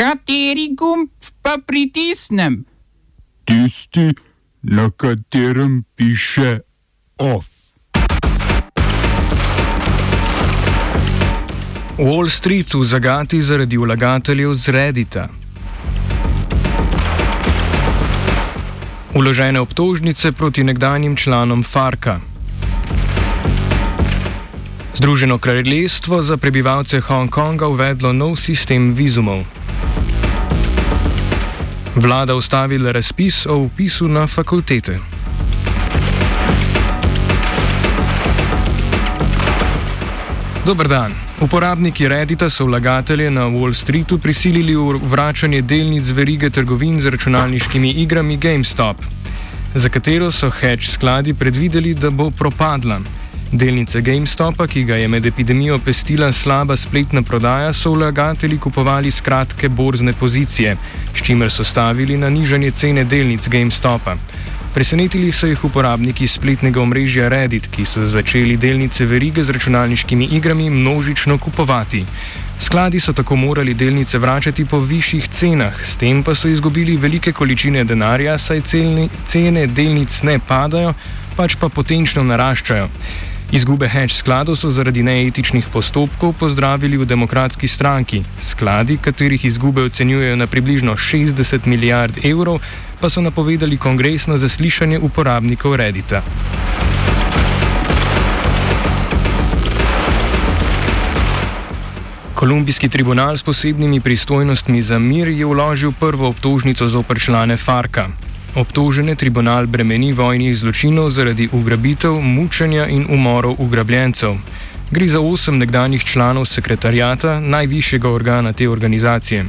Kateri gumb pa pritisnem? Tisti, na katerem piše OF. Wall Street v zagati zaradi vlagateljev z Reddita. Uložene obtožnice proti nekdanjim članom Farka. Združeno kraljestvo za prebivalce Hongkonga uvedlo nov sistem vizumov. Vlada ustavila razpis o upisu na fakultete. Dober dan. Uporabniki Reddita so vlagatelje na Wall Streetu prisilili v vračanje delnic verige trgovin z računalniškimi igrami GameStop, za katero so hedge skladi predvideli, da bo propadla. Delnice GameStopa, ki ga je med epidemijo pestila slaba spletna prodaja, so vlagatelji kupovali s kratke borzne pozicije, s čimer so stavili na nižanje cene delnic GameStopa. Presenetili so jih uporabniki spletnega omrežja Reddit, ki so začeli delnice verige z računalniškimi igrami množično kupovati. Skladi so tako morali delnice vračati po višjih cenah, s tem pa so izgubili velike količine denarja, saj celni, cene delnic ne padajo, pač pa potenčno naraščajo. Izgube hedge skladov so zaradi neetičnih postopkov pozdravili v demokratski stranki. Skladi, katerih izgube ocenjujejo na približno 60 milijard evrov, pa so napovedali kongresno zaslišanje uporabnikov Reddita. Kolumbijski tribunal s posebnimi pristojnostmi za mir je vložil prvo obtožnico zoper člane Farka. Obtožene tribunal bremeni vojnih zločinov zaradi ugrabitev, mučenja in umorov ugrabljencev. Gre za osem nekdanjih članov sekretarjata, najvišjega organa te organizacije.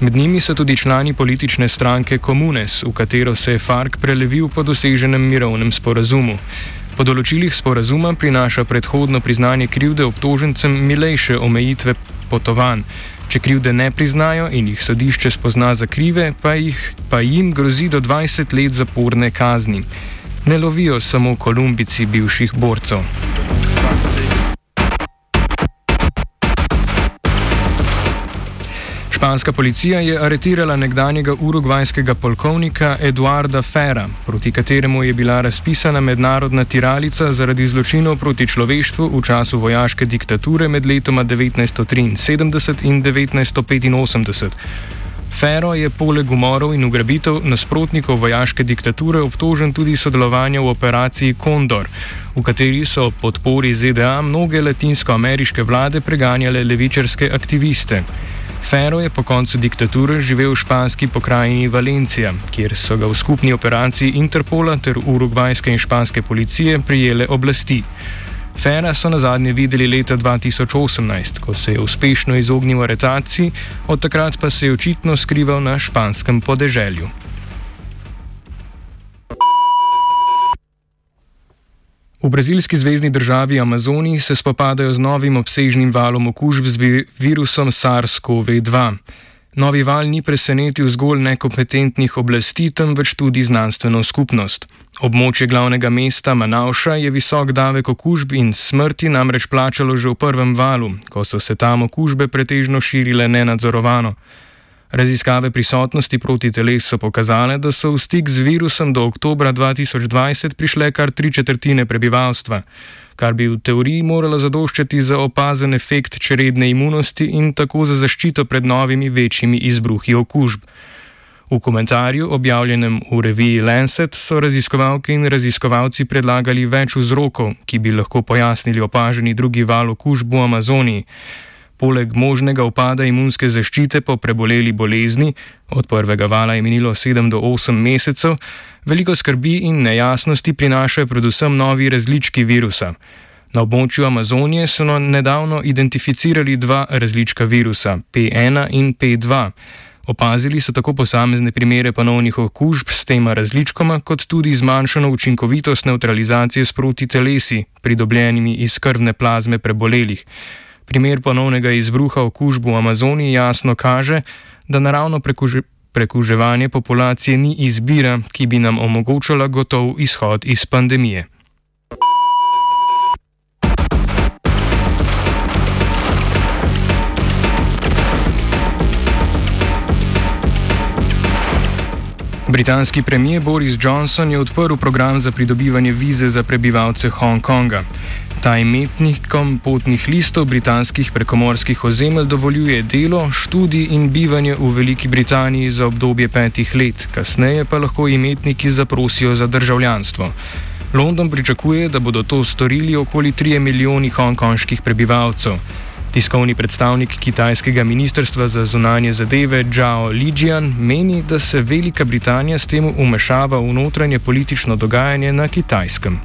Med njimi so tudi člani politične stranke Comunes, v katero se je FARC prelevil po doseženem mirovnem sporazumu. Po določilih sporazuma prinaša predhodno priznanje krivde obtožencem milejše omejitve potovanj. Če krivde ne priznajo in jih sodišče spozna za krive, pa, jih, pa jim grozi do 20 let zaporne kazni. Ne lovijo samo kolumbici bivših borcev. Španska policija je aretirala nekdanjega urugvajskega polkovnika Eduarda Fera, proti kateremu je bila razpisana mednarodna tiralica zaradi zločinov proti človeštvu v času vojaške diktature med letoma 1973 in 1985. Fero je poleg umorov in ugrabitev nasprotnikov vojaške diktature obtožen tudi sodelovanja v operaciji Kondor, v kateri so podpori ZDA mnoge latinskoameriške vlade preganjale levičarske aktiviste. Fero je po koncu diktature živel v španski pokrajini Valencija, kjer so ga v skupni operaciji Interpola ter urugvajske in španske policije prijele oblasti. Fera so na zadnje videli leta 2018, ko se je uspešno izognil aretaciji, od takrat pa se je očitno skrival na španskem podeželju. V brazilski zvezdni državi Amazoniji se spopadajo z novim obsežnim valom okužb z virusom SARS-CoV-2. Novi val ni presenetil zgolj nekompetentnih oblasti, temveč tudi znanstveno skupnost. Območje glavnega mesta Manauša je visok davek okužb in smrti namreč plačalo že v prvem valu, ko so se tam okužbe pretežno širile nenadzorovano. Raziskave prisotnosti proti telesu so pokazale, da so v stik z virusom do oktobra 2020 prišle kar tri četrtine prebivalstva, kar bi v teoriji moralo zadoščati za opazen efekt čredne imunosti in tako za zaščito pred novimi večjimi izbruhi okužb. V komentarju, objavljenem v reviji Lancet, so raziskovalke in raziskovalci predlagali več vzrokov, ki bi lahko pojasnili opaženi drugi val okužb v Amazoniji. Poleg možnega upada imunske zaščite po preboleli bolezni, od prvega vala je minilo 7 do 8 mesecev, veliko skrbi in nejasnosti prinašajo predvsem novi različki virusa. Na območju Amazonije so nedavno identificirali dva različka virusa, P1 in P2. Opazili so tako posamezne primere ponovnih okužb s tema različkoma, kot tudi zmanjšano učinkovitost neutralizacije s proti telesi, pridobljenimi iz krvne plazme prebolelih. Primer ponovnega izbruha okužb v Amazoniji jasno kaže, da naravno prekuže, prekuževanje populacije ni izbira, ki bi nam omogočala gotov izhod iz pandemije. Britanski premijer Boris Johnson je odprl program za pridobivanje vize za prebivalce Hongkonga. Ta imetnikom potnih listov britanskih prekomorskih ozemelj dovoljuje delo, študij in bivanje v Veliki Britaniji za obdobje petih let, kasneje pa lahko imetniki zaprosijo za državljanstvo. London pričakuje, da bodo to storili okoli 3 milijoni hongkonških prebivalcev. Tiskovni predstavnik kitajskega ministrstva za zunanje zadeve Zhao Lijian meni, da se Velika Britanija s tem umešava v notranje politično dogajanje na kitajskem.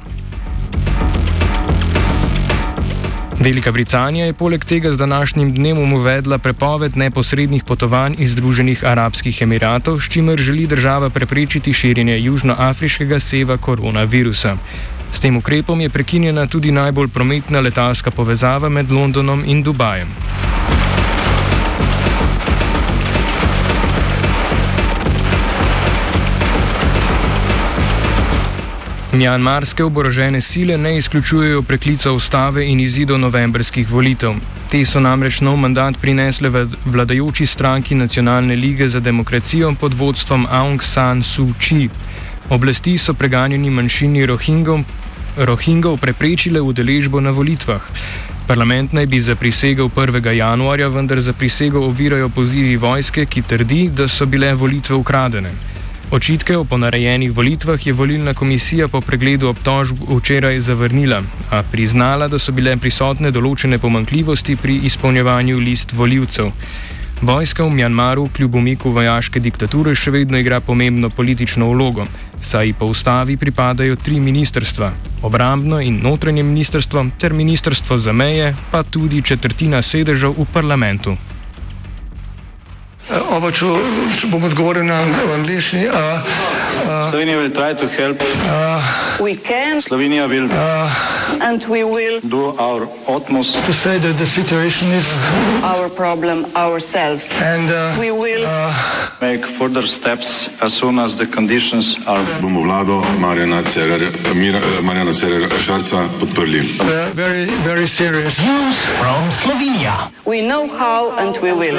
Velika Britanija je poleg tega z današnjim dnem uvedla prepoved neposrednih potovanj iz Združenih arabskih emiratov, s čimer želi država preprečiti širjenje južnoafriškega seva koronavirusa. S tem ukrepom je prekinjena tudi najbolj prometna letalska povezava med Londonom in Dubajem. Mjanmarske oborožene sile ne izključujejo preklica ustave in izidov novembrskih volitev. Te so namreč nov mandat prinesle vladajoči stranki Nacionalne lige za demokracijo pod vodstvom Aung San Suu Kyi. Oblasti so preganjeni manjšini Rohingov preprečile udeležbo na volitvah. Parlament naj bi zaprisegel 1. januarja, vendar za prisego ovirajo pozivi vojske, ki trdi, da so bile volitve ukradene. Očitke o ponarejenih volitvah je volilna komisija po pregledu obtožb včeraj zavrnila, a priznala, da so bile prisotne določene pomankljivosti pri izpolnjevanju list voljivcev. Vojska v Mjanmaru kljub umiku vojaške diktature še vedno igra pomembno politično vlogo, saj po ustavi pripadajo tri ministrstva: obrambno in notranje ministrstvo ter ministrstvo za meje, pa tudi četrtina sedežev v parlamentu. Oba, če, če bom odgovoril na angliški. Slovenija will try to help. Uh, we can. Slovenija will uh, and we will do our utmost to say that the situation is our problem ourselves. And uh, we will uh, make further steps as soon as the conditions are. Bomo vlado Marjana Cerera Šarca podprli. Very, very serious. News from Slovenia. We know how and we will.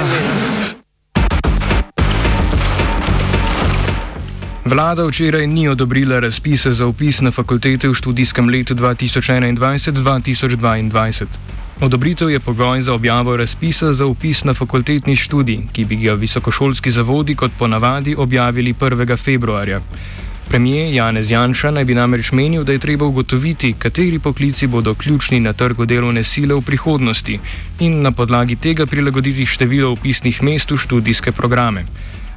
Vlada včeraj ni odobrila razpise za upis na fakultete v študijskem letu 2021-2022. Odobritev je pogoj za objavo razpisa za upis na fakultetni študij, ki bi ga visokošolski zavodi kot ponavadi objavili 1. februarja. Premijer Janez Janša naj bi namreč menil, da je treba ugotoviti, kateri poklici bodo ključni na trgu delovne sile v prihodnosti in na podlagi tega prilagoditi število upisnih mest v študijske programe.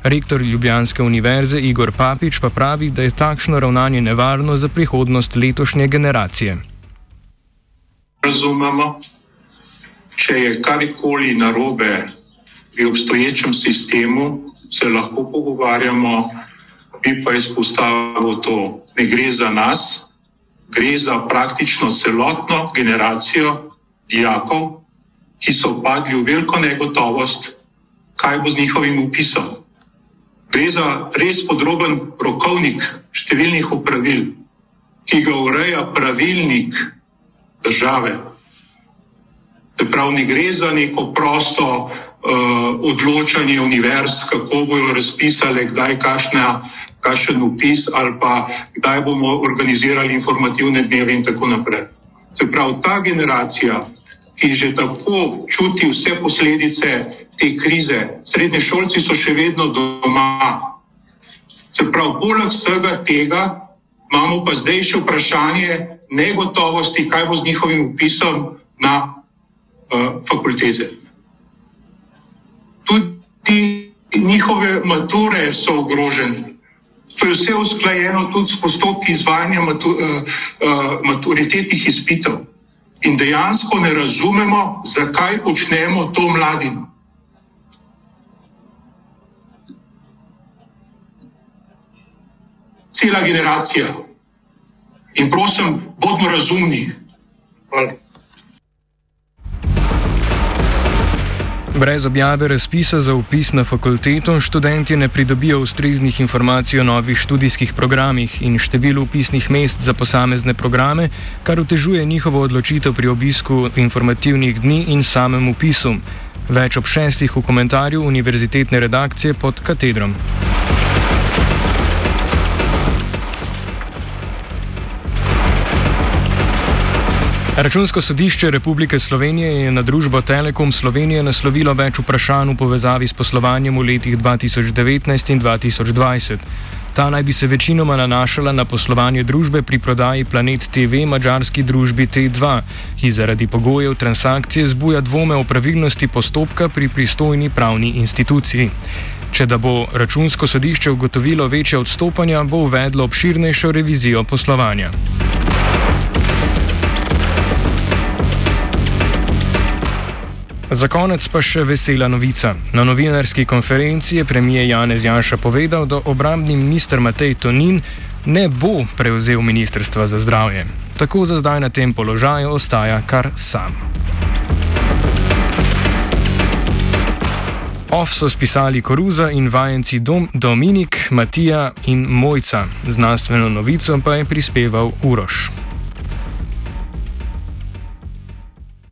Rektor Ljubljanske univerze Igor Papič pa pravi, da je takšno ravnanje nevarno za prihodnost letošnje generacije. Razumemo, če je karkoli narobe pri obstoječem sistemu, se lahko pogovarjamo, bi pa izpostavil to. Ne gre za nas, gre za praktično celotno generacijo dijakov, ki so padli v veliko negotovost, kaj bo z njihovim upisom. Gre za res podroben rokovnik številnih upravil, ki ga ureja pravilnik države. Prav ne gre za neko prosto uh, odločanje univerz, kako bojo razpisali, kdaj kašna, kašen upis ali pa kdaj bomo organizirali informativne dneve in tako naprej. Se pravi, ta generacija, ki že tako čuti vse posledice te krize. Srednje šolci so še vedno doma. Se pravi, poleg vsega tega imamo pa zdaj še vprašanje negotovosti, kaj bo z njihovim upisom na uh, fakultete. Tudi njihove mature so ogrožene. To je vse usklajeno tudi s postopki izvajanja matu, uh, uh, maturitetnih izpitev. In dejansko ne razumemo, zakaj počnemo to mladim. cela generacija. In prosim, bodimo razumni. Hvala. Brez objave razpisa za upis na fakulteto študenti ne pridobijo ustreznih informacij o novih študijskih programih in številu upisnih mest za posamezne programe, kar otežuje njihovo odločitev pri obisku informativnih dni in samem upisu. Več ob šestih v komentarju univerzitetne redakcije pod katedrom. Računsko sodišče Republike Slovenije je na družbo Telekom Slovenije naslovilo več vprašanj v povezavi s poslovanjem v letih 2019 in 2020. Ta naj bi se večinoma nanašala na poslovanje družbe pri prodaji Planet TV mačarski družbi T2, ki zaradi pogojev transakcije zbuja dvome o pravilnosti postopka pri pristojni pravni instituciji. Če da bo računsko sodišče ugotovilo večje odstopanja, bo uvedlo obširnejšo revizijo poslovanja. Za konec pa še vesela novica. Na novinarski konferenci je premijer Janez Janša povedal, da obrambni minister Matej Tonin ne bo prevzel ministrstva za zdravje. Tako za zdaj na tem položaju ostaja kar sam. Off so spisali Koruza in vajenci Dom, Dominik, Matija in Mojca. Znanstveno novico pa je prispeval Uroš.